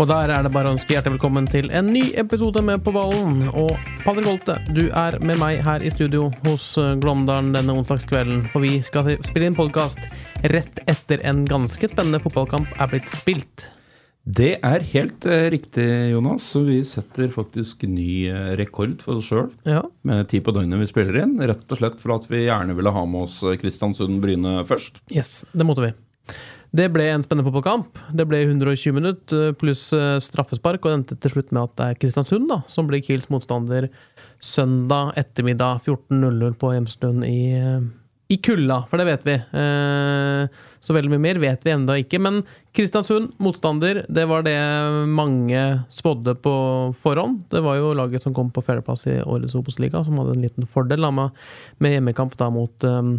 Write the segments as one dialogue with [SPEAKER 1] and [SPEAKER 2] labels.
[SPEAKER 1] Og der er det bare å ønske hjertelig velkommen til en ny episode med På ballen. Og Patrick Holte, du er med meg her i studio hos eh, Glåmdalen denne onsdagskvelden. For vi skal spille inn podkast rett etter en ganske spennende fotballkamp er blitt spilt.
[SPEAKER 2] Det er helt eh, riktig, Jonas. Så vi setter faktisk ny eh, rekord for oss sjøl
[SPEAKER 1] Ja.
[SPEAKER 2] med tid på døgnet vi spiller inn. Rett og slett for at vi gjerne ville ha med oss eh, Kristiansund-Bryne først.
[SPEAKER 1] Yes, det måtte vi. Det ble en spennende fotballkamp. Det ble 120 minutter pluss eh, straffespark, og det endte til slutt med at det er Kristiansund da, som blir Kiels motstander søndag ettermiddag 14.00 på Hjemstuen i, eh, i kulda, for det vet vi. Eh, Så veldig mye mer vet vi ennå ikke. Men Kristiansund, motstander, det var det mange spådde på forhånd. Det var jo laget som kom på fjerdeplass i årets Obos-liga, som hadde en liten fordel da, med, hjemmekamp da mot eh, eh,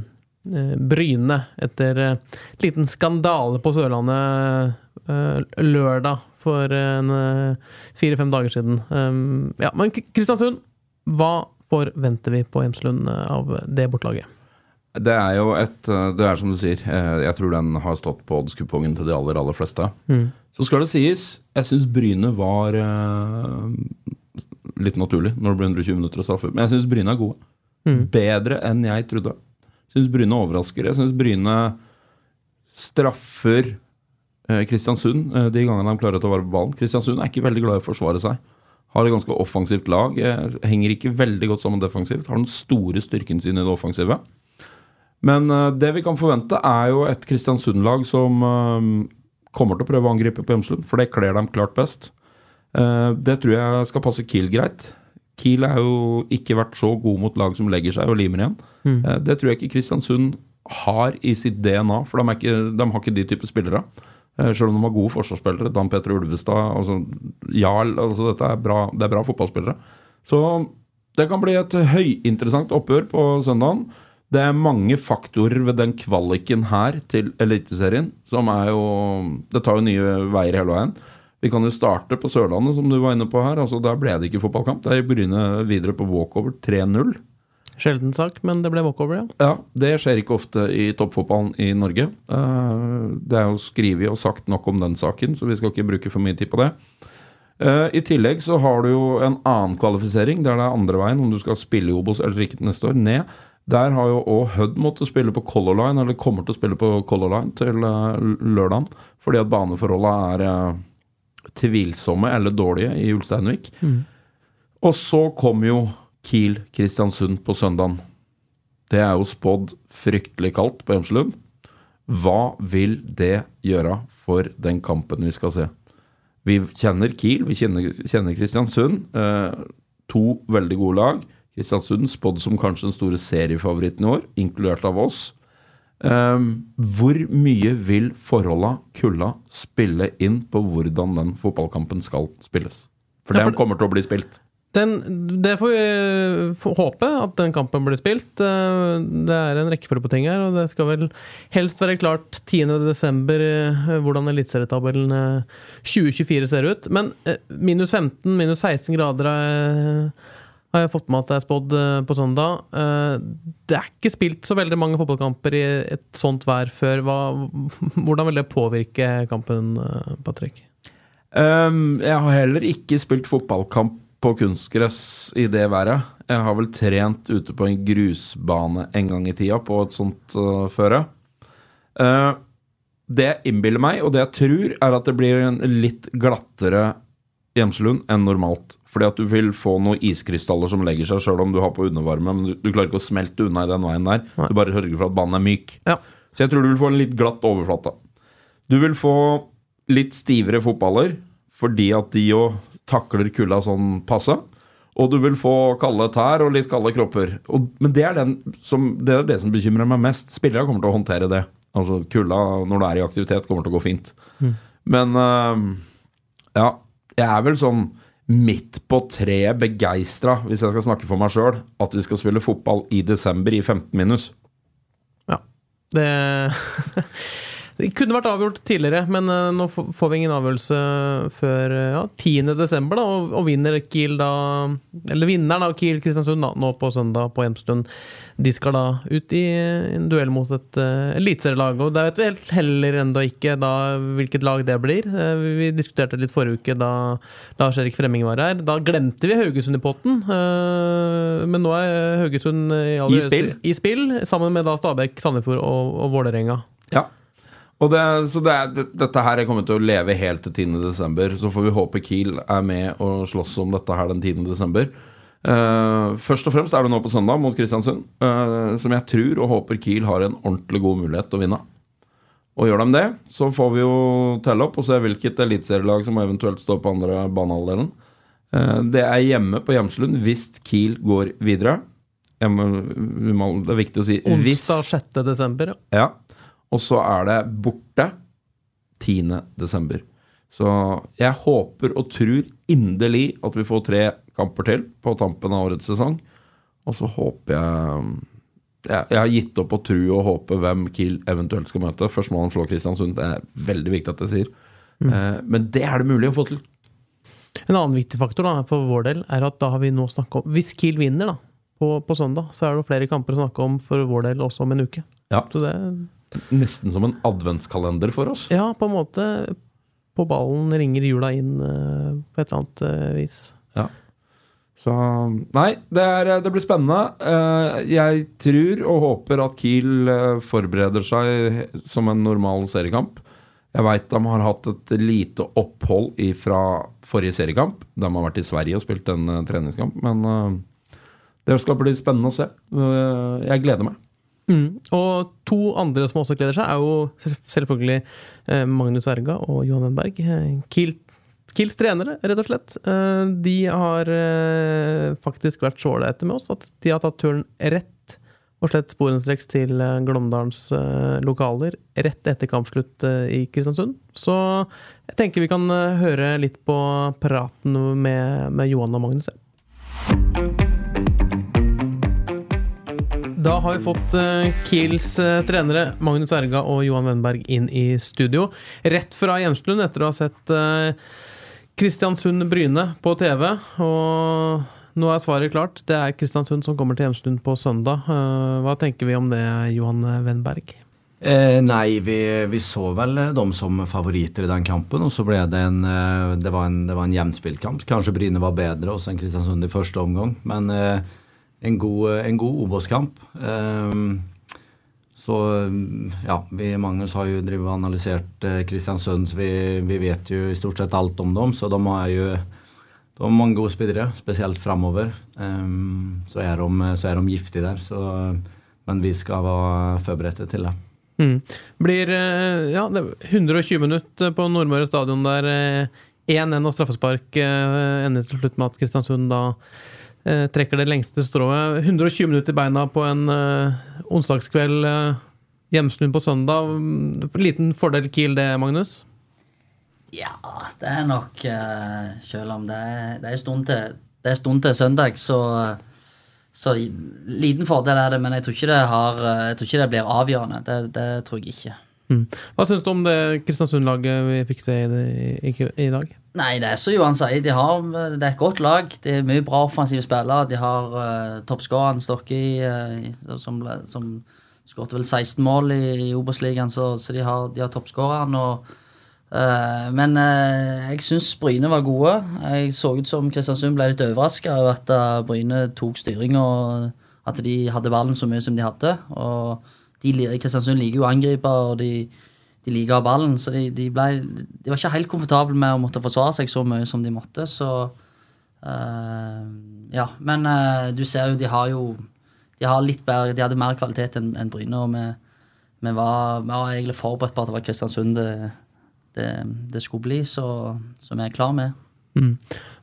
[SPEAKER 1] Bryne etter en liten skandale på Sørlandet eh, lørdag for eh, fire-fem dager siden. Um, ja, men Kristiansund, hva forventer vi på Hjemslund eh, av det bortelaget?
[SPEAKER 2] Det er jo et eh, Det er som du sier, eh, jeg tror den har stått på oddskupongen til de aller, aller fleste. Så skal det sies, jeg syns Bryne var eh, litt naturlig når det ble 120 minutter og straffe. Men jeg syns Bryne er gode. Bedre enn jeg trodde. Syns Bryne overrasker. Jeg syns Bryne straffer eh, Kristiansund eh, de gangene de klarer å ta vare på ballen. Kristiansund er ikke veldig glad i å forsvare seg. Har et ganske offensivt lag. henger ikke veldig godt sammen defensivt. Har den store styrken sin i det offensive. Men eh, det vi kan forvente, er jo et Kristiansund-lag som kommer til å prøve å angripe på Hjemslund, for det kler dem klart best. Det tror jeg skal passe Kiel greit. Kiel har jo ikke vært så god mot lag som legger seg og limer igjen. Mm. det tror jeg ikke Kristiansund har i sitt DNA, for de, er ikke, de har ikke de type spillere. Eh, Selv om de har gode forsvarsspillere. Dan Petter Ulvestad, altså Jarl altså Dette er bra, det er bra fotballspillere. Så det kan bli et høyinteressant oppgjør på søndagen. Det er mange faktorer ved den kvaliken her til Eliteserien som er jo Det tar jo nye veier hele veien. Vi kan jo starte på Sørlandet, som du var inne på her. altså Der ble det ikke fotballkamp. Der gikk Bryne videre på walkover 3-0.
[SPEAKER 1] Sjelden sak, men det ble walkover, ja.
[SPEAKER 2] Ja, Det skjer ikke ofte i toppfotballen i Norge. Eh, Det er jo skrevet og sagt nok om den saken, så vi skal ikke bruke for mye tid på det. Eh, I tillegg så har du jo en annen kvalifisering, der det er andre veien, om du skal spille i Obos eller ikke neste år, ned. Der har jo òg Hødd måttet spille på Color Line, eller kommer til å spille på Color Line til eh, lørdagen, fordi at baneforholdene er tvilsomme eller dårlige i Ulsteinvik. Og så kom jo Kiel Kristiansund på søndagen. Det er jo spådd fryktelig kaldt på Hjemselund. Hva vil det gjøre for den kampen vi skal se? Vi kjenner Kiel, vi kjenner, kjenner Kristiansund. Eh, to veldig gode lag. Kristiansund spådd som kanskje den store seriefavoritten i år, inkludert av oss. Eh, hvor mye vil forholda, kulda, spille inn på hvordan den fotballkampen skal spilles? For
[SPEAKER 1] Ja, for-
[SPEAKER 2] den kommer til å bli spilt.
[SPEAKER 1] Den, det får vi håpe, at den kampen blir spilt. Eh, Det er en rekkefølge på ting her, og det skal vel helst være klart 10.12. eh, hvordan eliteserietabellen eh, 2024 ser ut. Men eh, minus 15, minus 16 grader eh, har jeg fått med at det er spådd eh, på søndag. Eh, Det er ikke spilt så veldig mange fotballkamper i et sånt vær før. Hva, hvordan vil det påvirke kampen, eh, Patrick?
[SPEAKER 2] Um, jeg har heller ikke spilt fotballkamp på kunstgress i det været. Jeg har vel trent ute på en grusbane en gang i tida på et sånt uh, føre. Uh, det jeg innbiller meg, og det jeg tror, er at det blir en litt glattere Hjemslund enn normalt. Fordi at du vil få noen iskrystaller som legger seg sjøl om du har på undervarme, men du, du klarer ikke å smelte unna i den veien der.
[SPEAKER 1] Nei.
[SPEAKER 2] Du bare sørger for at banen er myk.
[SPEAKER 1] Ja.
[SPEAKER 2] Så jeg tror du vil få en litt glatt overflate. Du vil få litt stivere fotballer, fordi at de jo takler kulda sånn passe. Og du vil få kalde tær og litt kalde kropper. Og, men det er, den som, det er det som bekymrer meg mest. Spillere kommer til å håndtere det. Altså Kulda når du er i aktivitet, kommer til å gå fint. Men uh, ja, jeg er vel sånn midt på treet begeistra, hvis jeg skal snakke for meg sjøl, at vi skal spille fotball i desember i 15 minus.
[SPEAKER 1] Ja. Det Det kunne vært avgjort tidligere, men eh, nå får vi ingen avgjørelse før eh, ja, 10. desember, og, og vinner Kiel da Eller vinneren av Kiel Kristiansund da, nå på søndag på Hjemstund. De skal da ut i en duell mot et uh, eliteserielag, og der vet vi helt heller ennå ikke da hvilket lag det blir. Uh, vi diskuterte litt forrige uke da Lars Erik Fremming var her. Da glemte vi Haugesund i potten, uh, men nå er Haugesund i,
[SPEAKER 2] I spill.
[SPEAKER 1] høyeste- i spill, sammen med da Stabæk, Sandefjord og, og Vålerenga.
[SPEAKER 2] Ja. Det, så det, er- det, dette her kommer til å leve helt til 10. desember. Så får vi håpe Kiel er med og slåss om dette her den 10. desember. Eh, først og fremst er det nå på søndag mot Kristiansund, uh, som jeg tror og håper Kiel har en ordentlig god mulighet til å vinne. Og gjør de det, så får vi jo telle opp og se hvilket eliteserielag som eventuelt står på andre banehalvdelen. Uh, det er hjemme på Hjemslund hvis Kiel går videre. Må, det er viktig å si.
[SPEAKER 1] Onsdag 6. desember. ja.
[SPEAKER 2] Ja. Og så er det borte 10. desember. Så jeg håper og tror inderlig at vi får tre kamper til på tampen av årets sesong. Og så håper jeg Jeg, har gitt opp å tro og håpe hvem Kiel eventuelt skal møte. Først må han slå Kristiansund. Det er veldig viktig at jeg sier. Mm. men det er det mulig å få til.
[SPEAKER 1] En annen viktig faktor da, for vår del er at da har vi nå snakket om Hvis Kiel vinner da, på, på søndag, så er det flere kamper å snakke om for vår del også om en uke.
[SPEAKER 2] Ja.
[SPEAKER 1] Så det
[SPEAKER 2] Nesten som en adventskalender for oss.
[SPEAKER 1] Ja, på en måte På ballen ringer jula inn eh, på et eller annet eh, vis.
[SPEAKER 2] Ja. Så Nei, det, er, det blir spennende. Eh, Jeg tror og håper at Kiel eh, forbereder seg som en normal seriekamp. Jeg veit de har hatt et lite opphold fra forrige seriekamp. De har vært i Sverige og spilt en eh, treningskamp. Men eh, det skal bli spennende å se. Eh, Jeg gleder meg.
[SPEAKER 1] Mm. Og to andre som også gleder seg, er jo selvfølgelig eh, Magnus Erga og Johan Wenberg. Eh, Kiel, Kiels trenere, rett og slett. Eh, de har faktisk vært så ålreite med oss at de har tatt turen rett og slett sporenstreks til Glåmdalens lokaler rett etter kampslutt i Kristiansund. Så jeg tenker vi kan høre litt på praten med, med Johan og Magnus. ja. Da har vi fått eh, Kiels eh, trenere Magnus Erga og Johan Wenberg inn i studio. Rett fra Hjemslund etter å ha sett eh, Kristiansund-Bryne på TV. Og nå er svaret klart. Det er Kristiansund som kommer til Hjemslund på søndag. Hva tenker vi om det, Johan Wenberg?
[SPEAKER 3] Eh, nei, vi, vi så vel dem som favoritter i den kampen, og så ble det en Det var en, det en jevnspilt kamp. Kanskje Bryne var bedre også enn Kristiansund i første omgang, men eh, en god, en god Obos-kamp. Ehm, så ja, vi Magnus har jo og analysert eh, Kristiansund, så vi, vi vet jo i stort sett alt om dem. Så de har jo de har mange gode spillere, spesielt framover. Ehm, så, er de, de giftige der. Så, men vi skal være forberedte til det.
[SPEAKER 1] Mm. Blir eh, ja, er 120 minutter på Nordmøre stadion der. eh, 1-1 og straffespark eh, ender til slutt med at Kristiansund da eh, trekker det lengste strået. 120 minutter i beina på en eh, onsdagskveld. Eh, Hjemslund på søndag. Mm, Liten fordel Kiel det, Magnus?
[SPEAKER 4] Ja, det er nok eh, Selv om det er, det er stund til Det er stund til søndag, så Så liten fordel er det, men jeg tror ikke det, har, eh, jeg tror ikke det blir avgjørende. Det, det tror jeg ikke.
[SPEAKER 1] Mm. Hva syns du om det Kristiansund-laget vi fikk se i, i, i dag?
[SPEAKER 4] Nei, det er som Johan sier, de har, det er et godt lag. Det er mye bra offensive spillere. De har uh, toppskåreren Stokke, uh, som, ble- som skåret vel 16 mål i, i Obos-ligaen, så, så de har, de har toppskåreren. Eh, men uh, jeg syns Bryne var gode. Jeg så ut som Kristiansund ble litt overraska over at uh, Bryne tok styring, og at de hadde ballen så mye som de hadde. Og de, Kristiansund liker jo å angripe, og de, de liker å ha ballen. Så de, de, ble, de var ikke helt komfortable med å måtte forsvare seg så mye som de måtte. Så uh, Ja. Men uh, du ser jo, de har jo De har litt bedre, de hadde mer kvalitet enn en Bryne. og vi, vi, var, vi var egentlig forberedt på at det var Kristiansund det, det, det skulle bli, så, så vi er klar med.
[SPEAKER 1] Mm.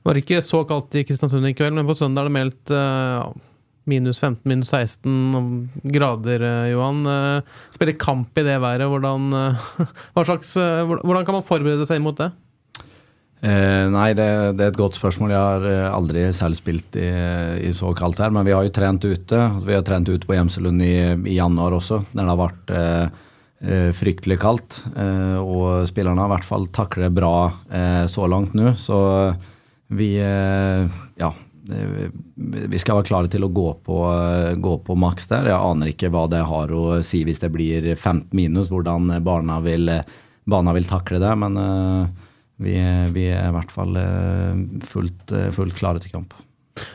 [SPEAKER 1] var ikke såkalt i Kristiansund i kveld, men på søndag er det meldt eh, minus 15, minus 16 grader, eh, Johan. Spille spiller kamp i det været. Hvordan, eh, slags, eh, hvordan kan man forberede seg mot det?
[SPEAKER 3] Eh, nei, det, det er et godt spørsmål. Jeg har eh, aldri selv spilt i, i så kaldt her, men vi har jo trent ute. Vi har trent ute på Gjemselund i, i januar også, der det har vært eh, eh, fryktelig kaldt. Eh, og spillerne har i hvert fall taklet bra eh, så langt nå, så vi eh, Ja. Vi skal være klare til å gå på, eh, gå på maks der. Jeg aner ikke hva det har å si hvis det blir 15 minus, hvordan barna vil, barna vil takle det. Men eh, vi, vi er i hvert fall eh, fullt, fullt klare til kamp.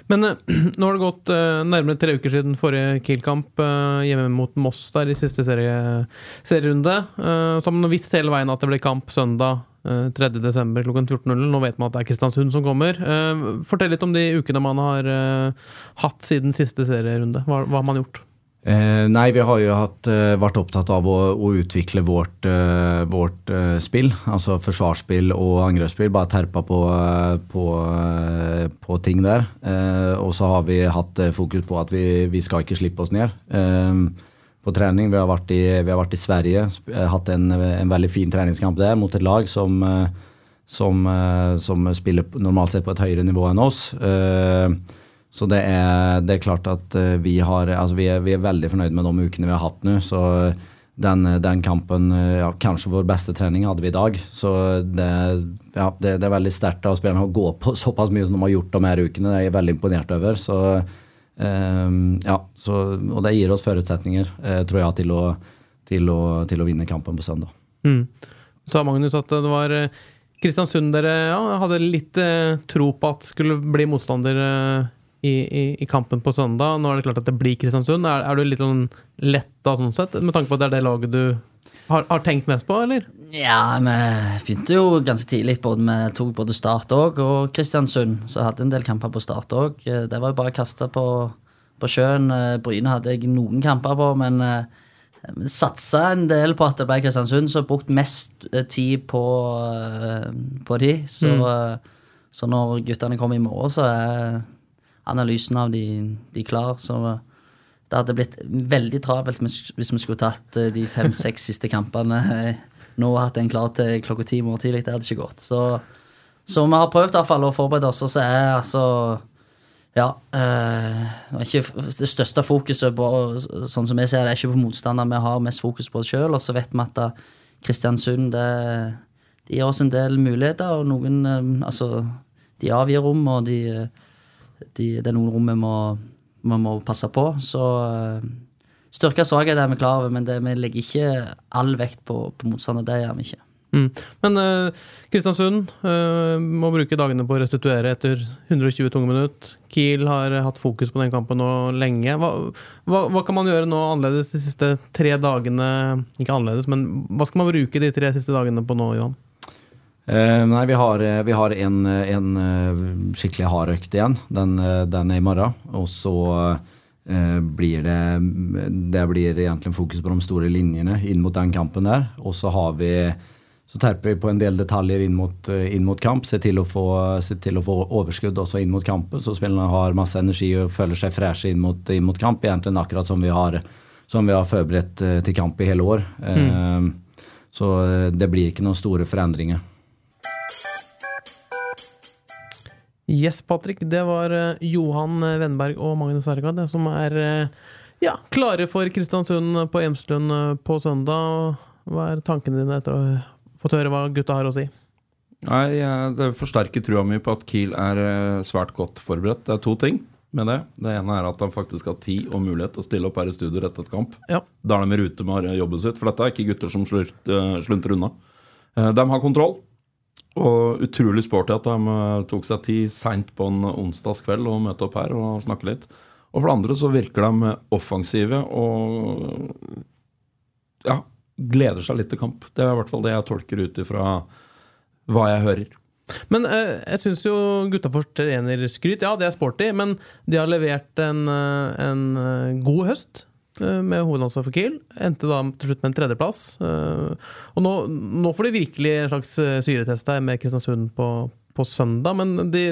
[SPEAKER 1] Men nå har det gått nærmere tre uker siden forrige Kiel-kamp hjemme mot Moss der i siste serie, serierunde. Så har man visst hele veien at det ble kamp søndag 3.12. klokken 14.00. Nå vet man at det er Kristiansund som kommer. Eh, fortell litt om de ukene man har eh, hatt siden siste serierunde. Hva, hva har man gjort?
[SPEAKER 3] Eh, nei, vi har jo hatt, eh, vært opptatt av å, å utvikle vårt, vårt spill. Altså forsvarsspill og angrepsspill. Bare terpa på, på, på ting der. Eh, og så har vi hatt fokus på at vi, vi skal ikke slippe oss ned. Eh, på trening. Vi har vært i, har vært i Sverige, eh, hatt en, en veldig fin treningskamp der mot et lag som, eh, som, eh, som spiller normalt sett på et høyere nivå enn oss. Så det er, det er klart at vi, har, altså vi, er, vi er veldig fornøyd med de ukene vi har hatt nå. Så den, den kampen, ja, kanskje vår beste trening hadde vi i dag. Så det, ja, det, det er veldig sterkt av spillerne å gå på såpass mye som de har gjort de her ukene. Det er jeg veldig imponert over. Så, ja, så, og det gir oss forutsetninger, eh, tror jeg, til å, til, å, til å vinne kampen på søndag.
[SPEAKER 1] Mm. Sa Magnus at det var eh, Kristiansund dere ja, hadde litt eh, tro på at skulle bli motstander i, i, i kampen på søndag. Nå er det klart at det blir Kristiansund. Er, er du litt sånn letta sånn sett, med tanke på at det er det laget du har, har tenkt mest på, eller?
[SPEAKER 4] Ja, vi begynte jo ganske tidlig. Både Vi tok både Start òg og Kristiansund. Så hadde en del kamper på Start òg. Det var jo bare å kaste på, på sjøen. Eh, Bryne hadde jeg noen kamper på, men eh, vi satsa en del på at det ble Kristiansund, så brukt mest eh, tid på, eh, på de. Så, mm. så når guttene kommer i morgen, så er analysen av de, de klar. Så det hadde blitt veldig travelt hvis vi skulle tatt eh, de fem-seks siste kampene eh, nå og hatt en klar til klokka ti i morgen tidlig. Det hadde ikke gått. Så, så vi har prøvd i hvert fall å forberede oss, og så er altså ja. Øh, ikke det største fokuset på sånn som jeg ser det, er ikke på motstander. Vi har mest fokus på oss sjøl, og så vet vi at Kristiansund det, de gir oss en del muligheter, og noen Altså, de avgir rom, og de, de, det er noen rom vi må, vi må passe på. Så eh, styrke og svakhet er vi klar over, men det, vi legger ikke all vekt på, på motstander. Det gjør vi ikke.
[SPEAKER 1] Mm. Men eh, Kristiansund uh, må bruke dagene på å restituere etter 120 tunge minutt. Kiel har hatt fokus på den kampen nå lenge. Hva, hva, hva kan man gjøre nå annerledes de siste tre dagene? Ikke annerledes, men hva skal man bruke de tre siste dagene på nå, Johan?
[SPEAKER 3] Eh, nei, vi har, eh, vi har en, en eh, skikkelig hard økt igjen. Den, den er i morgen. Og så uh, blir det Det blir egentlig fokus på de store linjene inn mot den kampen der. Og så har vi så terper vi på en del detaljer inn mot, inn mot kamp. Se til, få, se til å få overskudd også inn mot kampen, så spillerne har masse energi og føler seg freshe inn mot, inn mot kamp. Egentlig akkurat som vi har, som vi har forberedt til kamp i hele år. Mm. Så det blir ikke noen store forandringer.
[SPEAKER 1] Yes, Patrick. Det var eh, Johan Vennberg og Magnus Ergad som er eh, ja, klare for Kristiansund på Hjemslund eh, på søndag. Hva er tankene dine etter å ha fått høre hva gutta har å si?
[SPEAKER 2] Nei, Det forsterker trua mi på at Kiel er eh, svært godt forberedt. Det er to ting med det. Det ene er at de faktisk har tid og mulighet til å stille opp her i studio rett etter kamp.
[SPEAKER 1] Ja.
[SPEAKER 2] Da er de i rute med jobben sitt, for dette er ikke gutter som eh, slunter unna. Eh, De har kontroll, og utrolig sporty at de eh, tok seg tid seint på en onsdagskveld og møte opp her og snakke litt. Og for det andre så virker de offensive og ja, gleder seg litt til kamp. Det er i hvert fall det jeg tolker ut ifra hva jeg hører.
[SPEAKER 1] Men eh, jeg syns jo gutta fortjener skryt. Ja, det er sporty, men de har levert en, eh, en god høst med hovedansvar for Kiel. Endte da til slutt med en tredjeplass. Eh, og nå, nå får de virkelig en slags eh, syretest her med Kristiansund på, på søndag, men de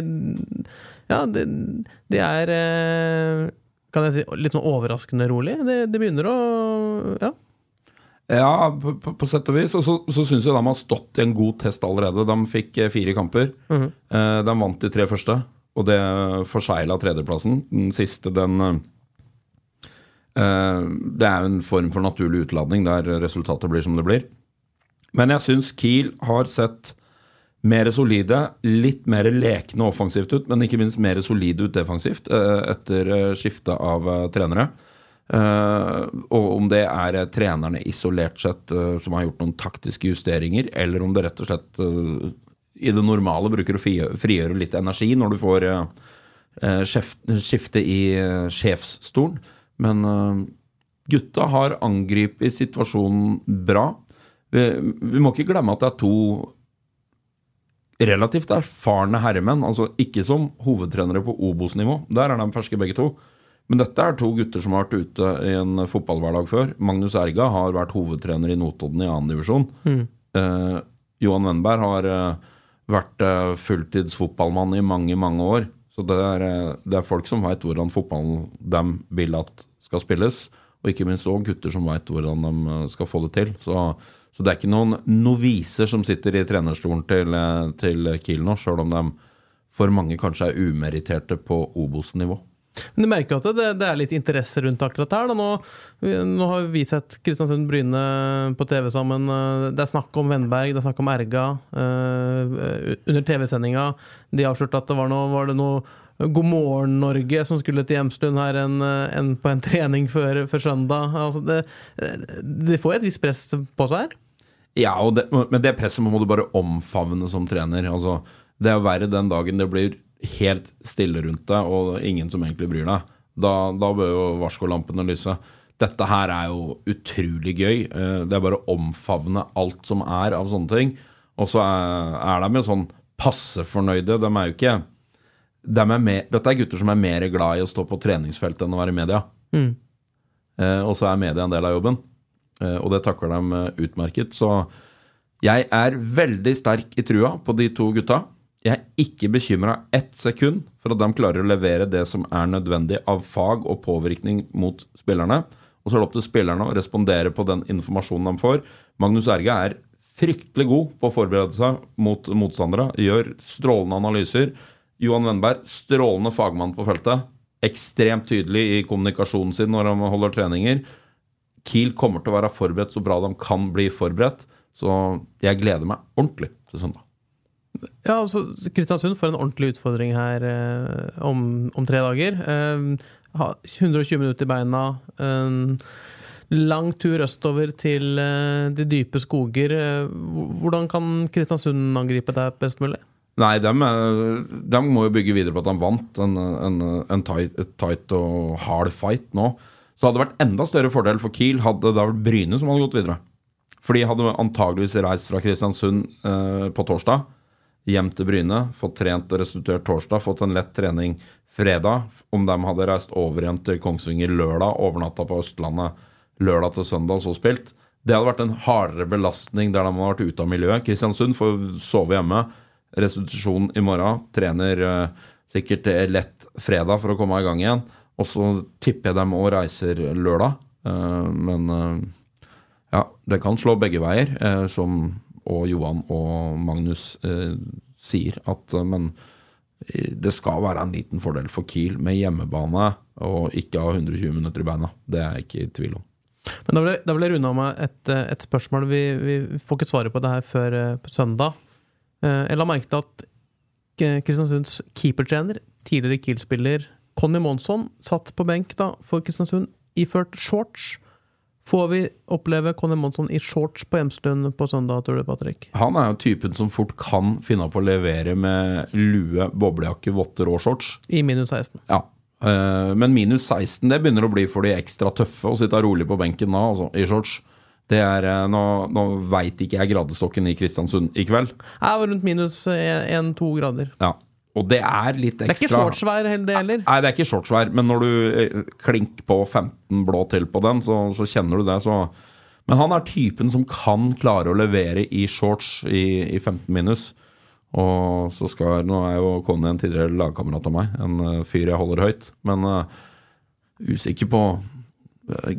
[SPEAKER 1] Ja, de, de er eh, Kan jeg si litt sånn overraskende rolig. De, de begynner å Ja.
[SPEAKER 2] Ja, på, på, på sett og vis. Og så, så syns jeg de har stått i en god test allerede. De fikk eh, fire kamper.
[SPEAKER 1] Mm
[SPEAKER 2] -hmm. de vant de tre første, og det forsegla tredjeplassen. Den siste, den eh, eh, Det er jo en form for naturlig utladning der resultatet blir som det blir. Men jeg syns Kiel har sett mer solide, litt mer lekne offensivt ut, men ikke minst mer solide ut defensivt eh, etter eh, skiftet av eh, trenere. Eh, og om det er eh, trenerne isolert sett eh, som har gjort noen taktiske justeringer, eller om det rett og slett eh, i det normale bruker å frigjøre, litt energi når du får eh, eh, skifte i eh, sjefsstolen. Men eh, gutta har angripet situasjonen bra. Vi, vi må ikke glemme at det er to relativt erfarne herremenn. Altså ikke som hovedtrenere på Obos-nivå. Der er de ferske begge to. Men dette er to gutter som har vært ute i en fotballhverdag før. Magnus Erga har vært hovedtrener i Notodden i annen divisjon. Eh, Johan Wennberg har eh, vært eh, fulltidsfotballmann i mange, mange år. Så det er, eh, det er folk som veit hvordan fotballen de vil at skal spilles. Og ikke minst òg gutter som veit hvordan de eh, skal få det til. Så, så det er ikke noen noviser som sitter i trenerstolen til, eh, til Kiel nå, sjøl om de for mange kanskje er umeritterte på Obos-nivå.
[SPEAKER 1] Men du merker jo at det, det er litt interesse rundt akkurat her. Nå, nå har vi sett Kristiansund-Bryne på TV sammen. Eh, Det er snakk om Vennberg, det er snakk om Erga. Uh, under TV-sendinga de avslørte at det var noe, var det noe God morgen Norge som skulle til Hjemslund her en, eh, en, på en trening før, før søndag. Altså det, de får et visst press på seg her.
[SPEAKER 2] Ja, det, men det presset må du bare omfavne som trener. Altså, det er verre den dagen det blir helt stille rundt deg, og ingen som egentlig bryr deg. Da, da bør jo varskolampene lyse. Dette her er jo utrolig gøy. Eh, Det er bare å omfavne alt som er av sånne ting. Og så er, er de jo sånn passe fornøyde. De er jo ikke de er med, Dette er gutter som er mer glad i å stå på treningsfeltet enn å være i media.
[SPEAKER 1] Mm.
[SPEAKER 2] Eh, og så er media en del av jobben. Eh, og det takler de utmerket. Så jeg er veldig sterk i trua på de to gutta. Jeg er ikke bekymra ett sekund for at de klarer å levere det som er nødvendig av fag og påvirkning mot spillerne. Og så er det opp til spillerne å respondere på den informasjonen de får. Magnus Erga er fryktelig god på å forberede seg mot motstandere. Gjør strålende analyser. Johan Wennberg, strålende fagmann på feltet. Ekstremt tydelig i kommunikasjonen sin når han holder treninger. Kiel kommer til å være forberedt så bra de kan bli forberedt. Så jeg gleder meg ordentlig til søndag.
[SPEAKER 1] Ja, altså Kristiansund får en ordentlig utfordring her eh, om, om tre dager. Eh, ha 120 minutter i beina. Eh, lang tur østover til eh, de dype skoger. Eh, hvordan kan Kristiansund angripe deg best mulig?
[SPEAKER 2] Nei, dem, er- dem må jo bygge videre på at de vant en, en, en tight, tight og hard fight nå. Så hadde det vært enda større fordel for Kiel hadde det vært Bryne som hadde gått videre. For de hadde antageligvis reist fra Kristiansund eh, på torsdag hjem til Bryne, fått trent og restituert torsdag, fått en lett trening fredag. Om de hadde reist over igjen til Kongsvinger lørdag, overnatta på Østlandet lørdag til søndag og så spilt, det hadde vært en hardere belastning der de hadde vært ute av miljøet. Kristiansund får sove hjemme. Restitusjon i morgen. Trener eh, sikkert lett fredag for å komme i gang igjen. Og så tipper jeg dem òg reiser lørdag. Eh, men eh, ja, det kan slå begge veier, eh, som og Johan og Magnus eh, sier. At, eh, men eh, det skal være en liten fordel for Kiel med hjemmebane og ikke ha 120 minutter i beina. Det er jeg ikke i tvil om.
[SPEAKER 1] Men Da vil jeg, da runde av med et, eh, et spørsmål. Vi, vi får ikke svaret på det her før på søndag. Jeg la merke til at Kristiansunds keepertrener, tidligere Kiel-spiller Conny Monsson, satt på benk da for Kristiansund iført shorts. Får vi oppleve Conny Monsson i shorts på Hjemslund på søndag, tror du, Patrick?
[SPEAKER 2] Han er jo typen som fort kan finne på å levere med lue, boblejakke, votter og shorts.
[SPEAKER 1] I minus 16.
[SPEAKER 2] Ja. Eh, Men minus 16 det begynner å bli for de ekstra tøffe å sitte rolig på benken nå, altså, i shorts. Det er, eh, Nå, nå veit ikke jeg gradestokken i Kristiansund i kveld.
[SPEAKER 1] Jeg var rundt minus 1-2 grader.
[SPEAKER 2] Ja. Og det er litt
[SPEAKER 1] Det er ikke shortsvær det heller.
[SPEAKER 2] Nei, det er ikke shortsvær, men når du Klinker klink på 15 blå til på den, så, så kjenner du det. Så. Men han er typen som kan klare å levere i shorts i, i 15 minus. Og så skal Nå er jo Conny en tidligere lagkamerat av meg, en eh, fyr jeg holder høyt. Men uh, usikker på eh,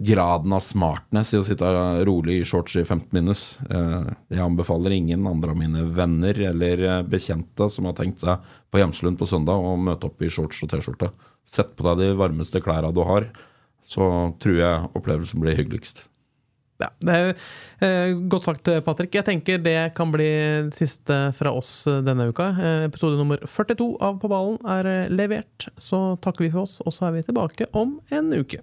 [SPEAKER 2] graden av smartness i å sitte rolig i shorts i 15 minus. Eh, jeg anbefaler ingen andre av mine venner eller eh, bekjente som har tenkt seg på Hjemslund på søndag å møte opp i shorts og T-skjorte. Sett på deg de varmeste klærne du har, så tror jeg opplevelsen blir hyggeligst.
[SPEAKER 1] Ja, det er eh, Godt sagt, Patrick. Jeg tenker det kan bli siste fra oss eh, denne uka. Eh, episode nummer 42 av På ballen er eh, levert. Så takker vi for oss, og så er vi tilbake om en uke.